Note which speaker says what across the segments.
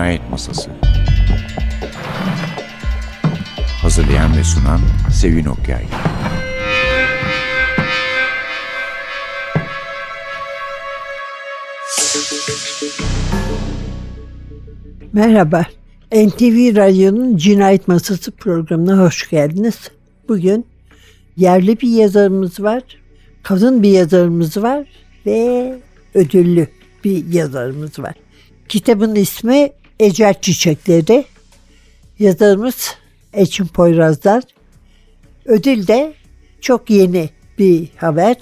Speaker 1: Cinayet Masası Hazırlayan ve sunan Sevin Okyay
Speaker 2: Merhaba, NTV Radyo'nun Cinayet Masası programına hoş geldiniz. Bugün yerli bir yazarımız var, kadın bir yazarımız var ve ödüllü bir yazarımız var. Kitabın ismi Ecel Çiçekleri. Yazarımız Eçin Poyrazlar. Ödül de çok yeni bir haber.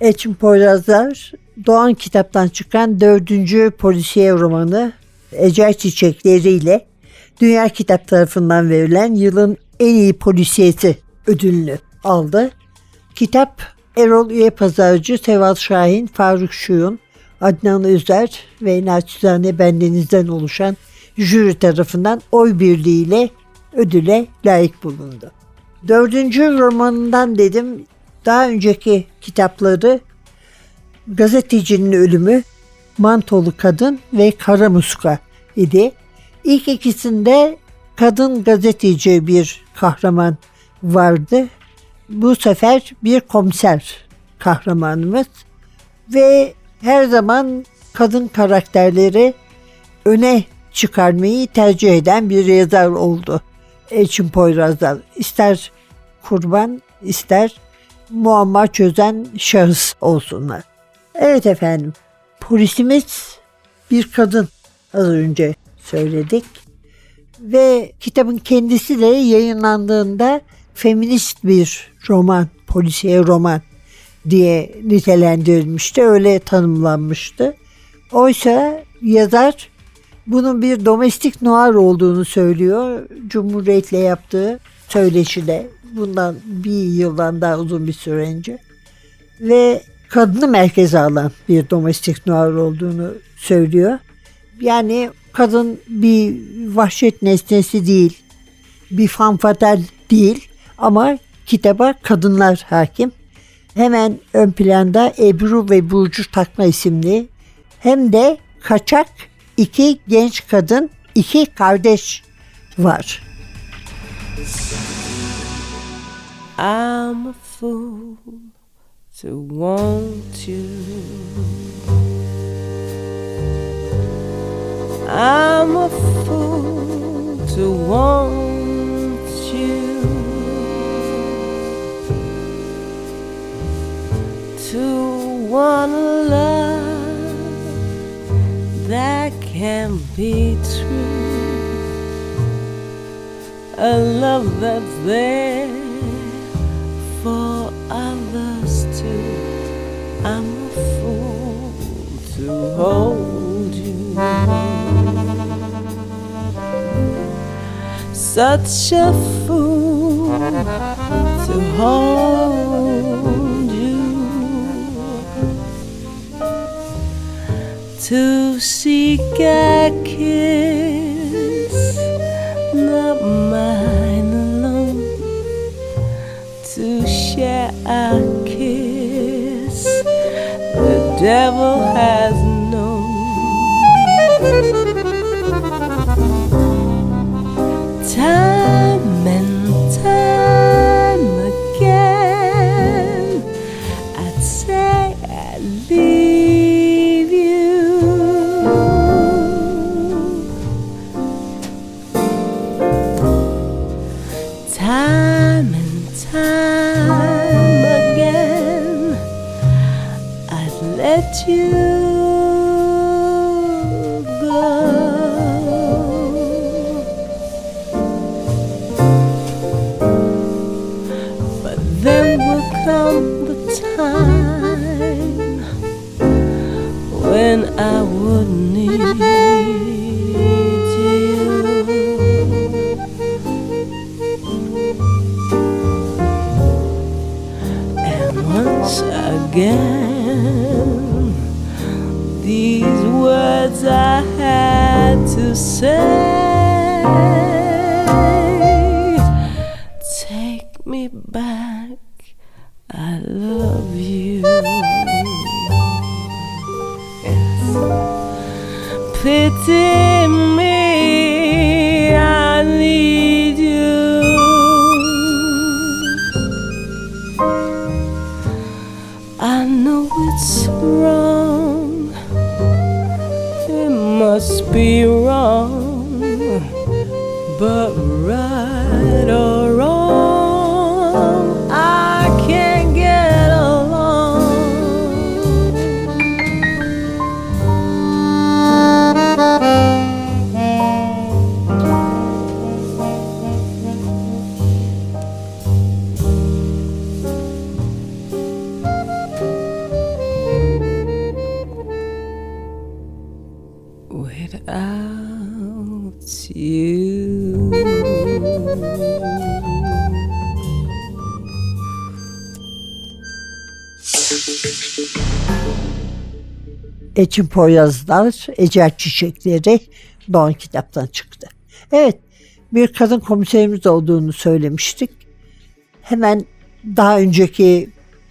Speaker 2: Eçin Poyrazlar Doğan kitaptan çıkan dördüncü polisiye romanı Ecel Çiçekleri ile Dünya Kitap tarafından verilen yılın en iyi polisiyesi ödülünü aldı. Kitap Erol Üye Pazarcı, Seval Şahin, Faruk Şuyun, Adnan Özer ve naçizane bendenizden oluşan jüri tarafından oy birliğiyle ödüle layık bulundu. Dördüncü romanından dedim daha önceki kitapları Gazetecinin Ölümü, Mantolu Kadın ve Kara Muska idi. İlk ikisinde kadın gazeteci bir kahraman vardı. Bu sefer bir komiser kahramanımız ve her zaman kadın karakterleri öne çıkarmayı tercih eden bir yazar oldu. Elçin Poyraz'dan. İster kurban ister muamma çözen şahıs olsunlar. Evet efendim. Polisimiz bir kadın az önce söyledik. Ve kitabın kendisi de yayınlandığında feminist bir roman, polisiye roman diye nitelendirilmişti. Öyle tanımlanmıştı. Oysa yazar bunun bir domestik noir olduğunu söylüyor. Cumhuriyet'le yaptığı söyleşide bundan bir yıldan daha uzun bir süre önce. Ve kadını merkeze alan bir domestik noir olduğunu söylüyor. Yani kadın bir vahşet nesnesi değil, bir fanfatal değil ama kitaba kadınlar hakim. Hemen ön planda Ebru ve Burcu Takma isimli hem de kaçak iki genç kadın, iki kardeş var. I'm a fool to want you. I'm a fool to want be true. A love that's there for others too. I'm a fool to hold you. Such a fool to hold you. To seek a kiss, not mine alone. To share a kiss, the devil has Without you.
Speaker 3: Eçin Poyrazlar, Ecel Çiçekleri Doğan kitaptan çıktı. Evet, bir kadın komiserimiz olduğunu söylemiştik. Hemen daha önceki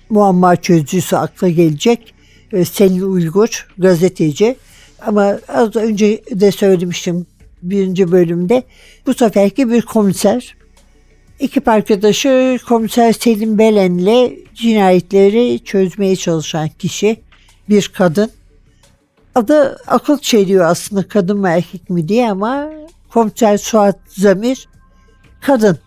Speaker 3: muamma çözücüsü akla gelecek. Ee, Selin Uygur, gazeteci. Ama az önce de söylemiştim birinci bölümde. Bu seferki bir komiser. Ekip arkadaşı komiser Selim Belen'le cinayetleri çözmeye çalışan kişi. Bir kadın. Adı akıl çeliyor aslında kadın mı erkek mi diye ama komiser Suat Zamir kadın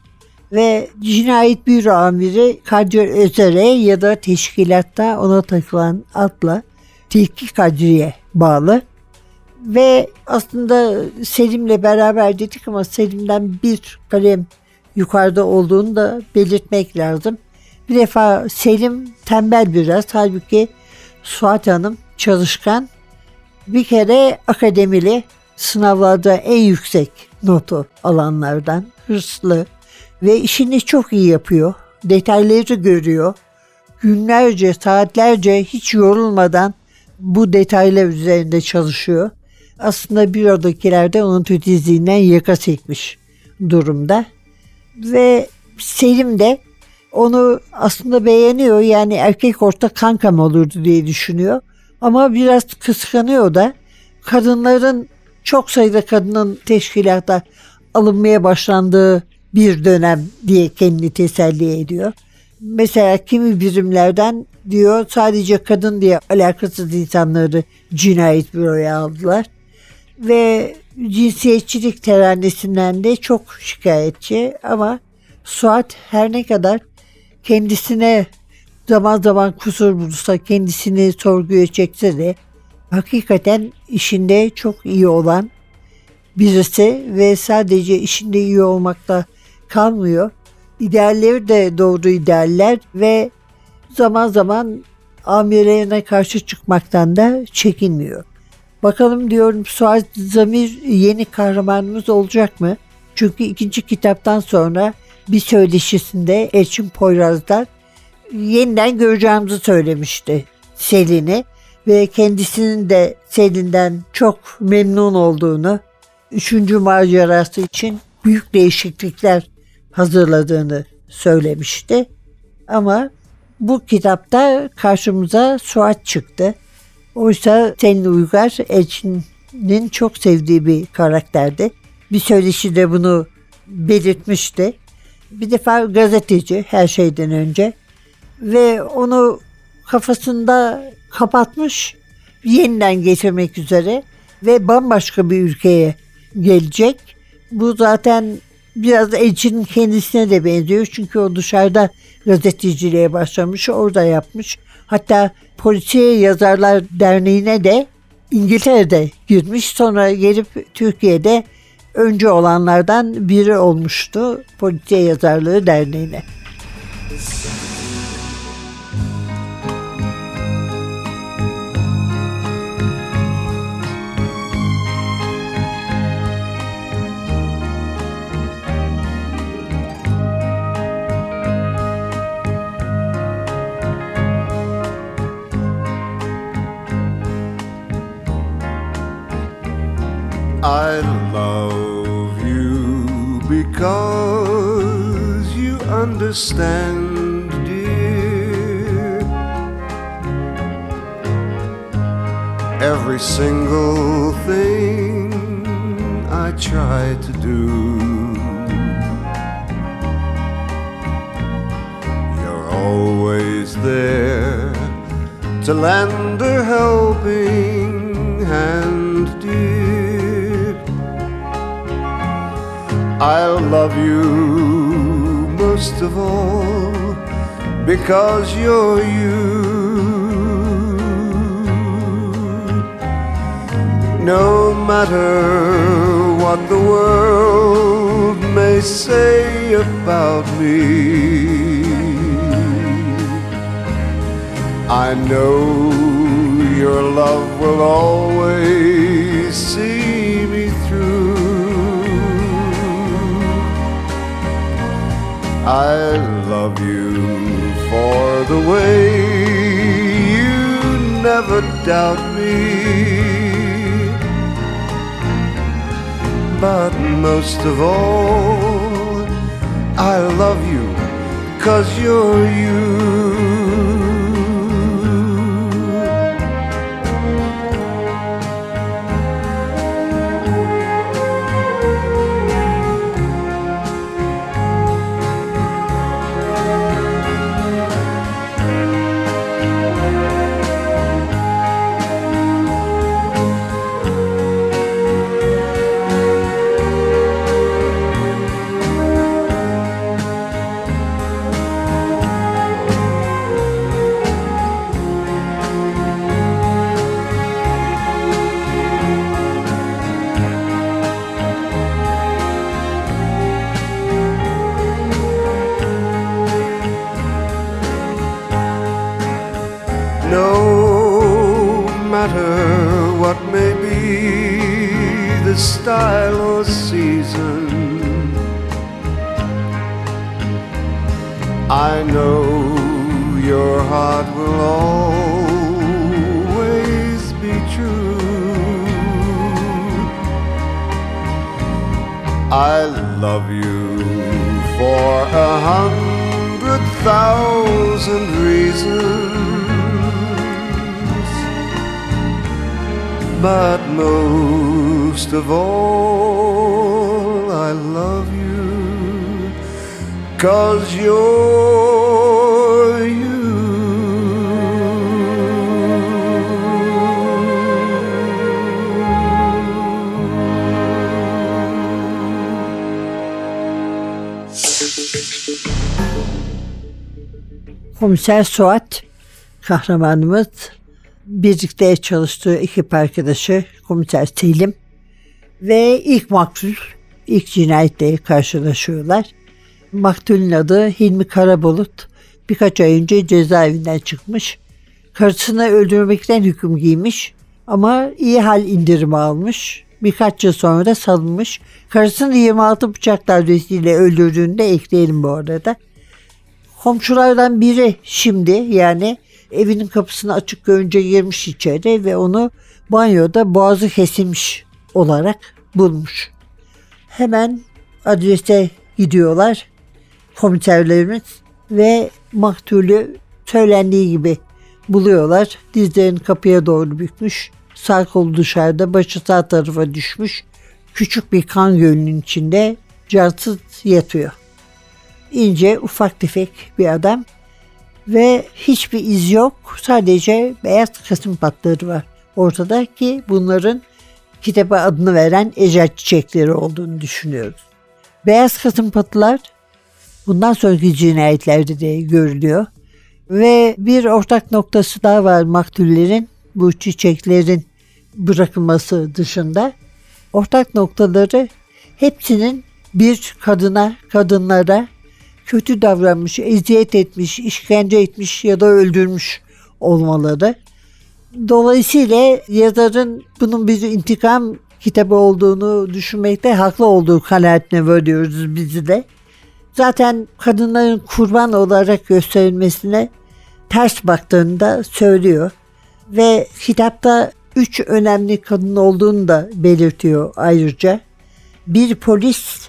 Speaker 3: ve cinayet büro amiri Kadir Özer'e ya da teşkilatta ona takılan adla Tilki Kadri'ye bağlı. Ve aslında Selim'le beraber dedik ama Selim'den bir kalem yukarıda olduğunu da belirtmek lazım. Bir defa Selim tembel biraz halbuki Suat Hanım çalışkan bir kere akademili sınavlarda en yüksek notu alanlardan hırslı ve işini çok iyi yapıyor. Detayları görüyor. Günlerce, saatlerce hiç yorulmadan bu detaylar üzerinde çalışıyor. Aslında bürodakiler de onun titizliğinden yaka çekmiş durumda. Ve Selim de onu aslında beğeniyor. Yani erkek orta kankam olurdu diye düşünüyor. Ama biraz kıskanıyor da kadınların çok sayıda kadının teşkilata alınmaya başlandığı bir dönem diye kendini teselli ediyor. Mesela kimi birimlerden diyor sadece kadın diye alakasız insanları cinayet büroya aldılar. Ve cinsiyetçilik teranesinden de çok şikayetçi ama Suat her ne kadar kendisine zaman zaman kusur bulursa kendisini sorguya çekse de hakikaten işinde çok iyi olan birisi ve sadece işinde iyi olmakta kalmıyor. İdealleri de doğru idealler ve zaman zaman amirlerine karşı çıkmaktan da çekinmiyor. Bakalım diyorum Suat Zamir yeni kahramanımız olacak mı? Çünkü ikinci kitaptan sonra bir söyleşisinde Elçin Poyraz'dan yeniden göreceğimizi söylemişti Selin'i ve kendisinin de Selin'den çok memnun olduğunu, üçüncü macerası için büyük değişiklikler hazırladığını söylemişti. Ama bu kitapta karşımıza Suat çıktı. Oysa Selin Uygar Elçin'in çok sevdiği bir karakterdi. Bir söyleşi de bunu belirtmişti. Bir defa gazeteci her şeyden önce ve onu kafasında kapatmış yeniden getirmek üzere ve bambaşka bir ülkeye gelecek. Bu zaten biraz Elçin'in kendisine de benziyor. Çünkü o dışarıda gazeteciliğe başlamış, orada yapmış. Hatta Polisiye Yazarlar Derneği'ne de İngiltere'de girmiş. Sonra gelip Türkiye'de önce olanlardan biri olmuştu Polisiye Yazarlığı Derneği'ne.
Speaker 4: I understand, dear. Every single thing I try to do. You're always there to lend a helping hand, dear. I'll love you most of all because you're you. No matter what the world may say about me, I know your love will always see I love you for the way you never doubt me. But most of all, I love you cause you're you. But most of all, I love you cause you're
Speaker 3: Komiser Suat kahramanımız birlikte çalıştığı ekip arkadaşı komiser Selim ve ilk maktul ilk cinayetle karşılaşıyorlar. Maktulün adı Hilmi Karabulut. Birkaç ay önce cezaevinden çıkmış. Karısını öldürmekten hüküm giymiş ama iyi hal indirimi almış. Birkaç yıl sonra da salınmış. Karısını 26 bıçak darbesiyle öldürdüğünü de ekleyelim bu arada. Komşulardan biri şimdi yani evinin kapısını açık görünce girmiş içeri ve onu banyoda boğazı kesilmiş olarak bulmuş. Hemen adrese gidiyorlar komiserlerimiz ve maktulü söylendiği gibi buluyorlar. Dizlerini kapıya doğru bükmüş. Sağ kolu dışarıda, başı sağ tarafa düşmüş. Küçük bir kan gölünün içinde cansız yatıyor. İnce, ufak tefek bir adam ve hiçbir iz yok. Sadece beyaz kasım patları var ortada ki bunların kitaba adını veren ecel çiçekleri olduğunu düşünüyoruz. Beyaz kasım patılar bundan sonraki cinayetlerde de görülüyor. Ve bir ortak noktası daha var maktullerin bu çiçeklerin bırakılması dışında. Ortak noktaları hepsinin bir kadına, kadınlara kötü davranmış, eziyet etmiş, işkence etmiş ya da öldürmüş olmaları. Dolayısıyla yazarın bunun bir intikam kitabı olduğunu düşünmekte haklı olduğu kanaatine varıyoruz bizi de. Zaten kadınların kurban olarak gösterilmesine ters baktığında söylüyor. Ve kitapta üç önemli kadın olduğunu da belirtiyor ayrıca. Bir polis,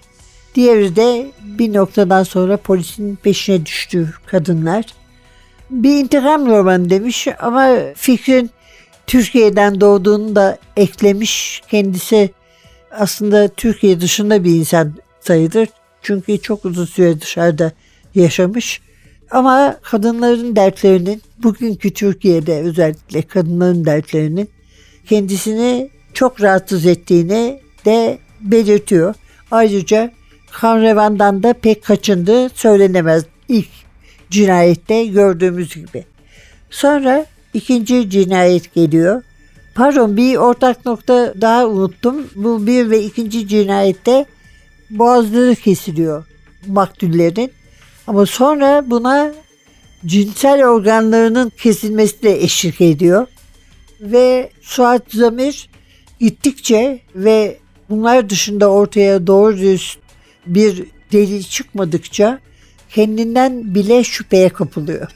Speaker 3: diğeri de bir noktadan sonra polisin peşine düştüğü kadınlar. Bir intikam romanı demiş ama fikrin Türkiye'den doğduğunu da eklemiş. Kendisi aslında Türkiye dışında bir insan sayılır. Çünkü çok uzun süre dışarıda yaşamış.
Speaker 5: Ama kadınların dertlerinin bugünkü Türkiye'de özellikle kadınların dertlerinin kendisini çok rahatsız ettiğini de belirtiyor. Ayrıca kan revandan da pek kaçındığı söylenemez ilk cinayette gördüğümüz gibi. Sonra ikinci cinayet geliyor. Pardon bir ortak nokta daha unuttum. Bu bir ve ikinci cinayette boğazları kesiliyor maktullerin. Ama sonra buna cinsel organlarının kesilmesi de eşlik ediyor. Ve Suat Zamir gittikçe ve bunlar dışında ortaya doğru düz bir delil çıkmadıkça kendinden bile şüpheye kapılıyor.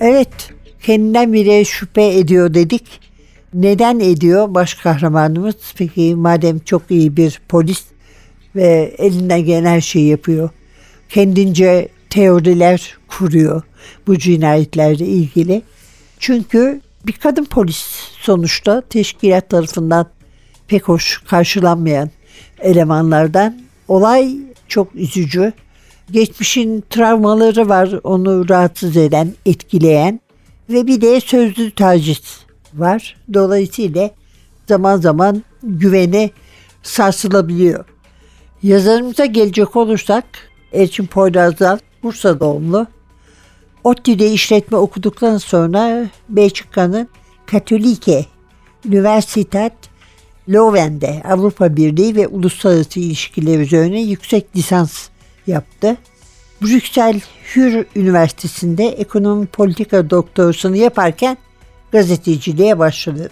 Speaker 5: Evet, kendinden bile şüphe ediyor dedik. Neden ediyor baş kahramanımız? Peki madem çok iyi bir polis ve elinden gelen her şeyi yapıyor. Kendince teoriler kuruyor bu cinayetlerle ilgili. Çünkü bir kadın polis sonuçta teşkilat tarafından pek hoş karşılanmayan elemanlardan. Olay çok üzücü. Geçmişin travmaları var onu rahatsız eden, etkileyen ve bir de sözlü taciz var. Dolayısıyla zaman zaman güveni sarsılabiliyor. Yazarımıza gelecek olursak Elçin Poyraz'dan Bursa doğumlu. ODTÜ'de işletme okuduktan sonra Belçika'nın Katolike Universitat Leuven'de Avrupa Birliği ve Uluslararası İlişkiler üzerine yüksek lisans yaptı. Brüksel Hür Üniversitesi'nde ekonomi politika doktorasını yaparken gazeteciliğe başladı.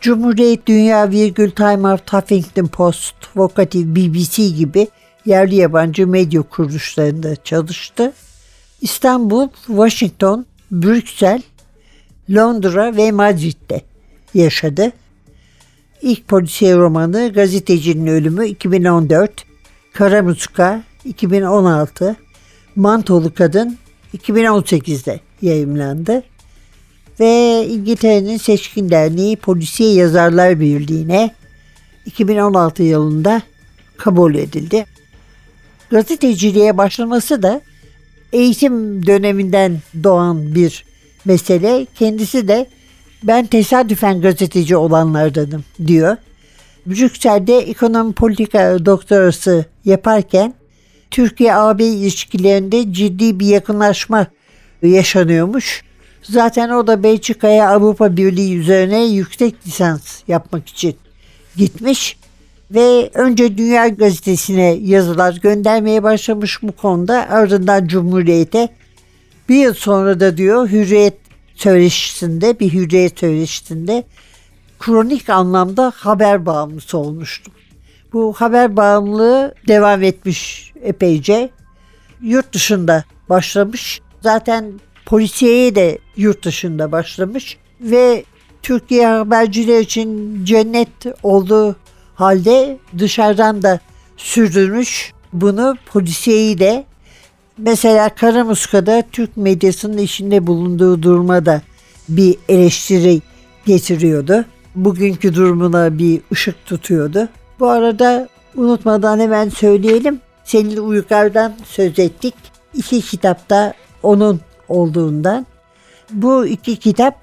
Speaker 3: Cumhuriyet Dünya Virgül Time Out Huffington Post, Vokatif BBC gibi yerli yabancı medya kuruluşlarında çalıştı. İstanbul, Washington, Brüksel, Londra ve Madrid'de yaşadı. İlk polisiye romanı Gazetecinin Ölümü 2014, Karamuska 2016, Mantolu Kadın 2018'de yayımlandı ve İngiltere'nin Seçkin Derneği Polisiye Yazarlar Birliği'ne 2016 yılında kabul edildi. Gazeteciliğe başlaması da eğitim döneminden doğan bir mesele. Kendisi de ben tesadüfen gazeteci olanlardanım diyor. Brüksel'de ekonomi politika doktorası yaparken Türkiye-AB ilişkilerinde ciddi bir yakınlaşma yaşanıyormuş. Zaten o da Belçika'ya Avrupa Birliği üzerine yüksek lisans yapmak için gitmiş ve önce Dünya Gazetesi'ne yazılar göndermeye başlamış bu konuda ardından Cumhuriyet'e bir yıl sonra da diyor Hürriyet söyleşisinde bir Hürriyet söyleşisinde kronik anlamda haber bağımlısı olmuştum. Bu haber bağımlılığı devam etmiş epeyce. Yurt dışında başlamış. Zaten polisiyeye de yurt dışında başlamış ve Türkiye haberciler için cennet olduğu halde dışarıdan da sürdürmüş bunu polisiyeyi de mesela Karamuska'da Türk medyasının içinde bulunduğu duruma da bir eleştiri getiriyordu. Bugünkü durumuna bir ışık tutuyordu. Bu arada unutmadan hemen söyleyelim. Senin Uygar'dan söz ettik. İki kitapta onun olduğundan. Bu iki kitap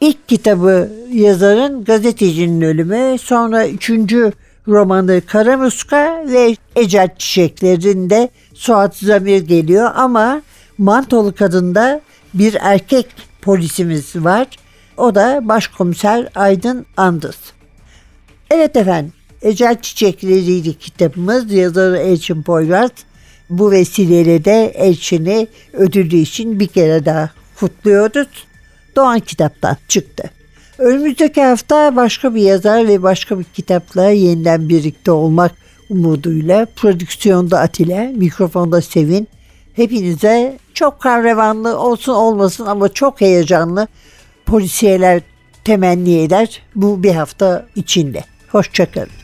Speaker 3: ilk kitabı yazarın gazetecinin ölümü sonra üçüncü romanı Karamuska ve Ecel Çiçeklerinde Suat Zamir geliyor ama Mantolu Kadın'da bir erkek polisimiz var. O da başkomiser Aydın Andız. Evet efendim Ecel Çiçekleriydi kitabımız yazarı Elçin Poyraz. Bu vesileyle de Elçin'i ödülü için bir kere daha kutluyoruz. Doğan kitaptan çıktı. Önümüzdeki hafta başka bir yazar ve başka bir kitapla yeniden birlikte olmak umuduyla prodüksiyonda Atilla, mikrofonda Sevin. Hepinize çok kahramanlı olsun olmasın ama çok heyecanlı polisiyeler temenni eder bu bir hafta içinde. Hoşçakalın.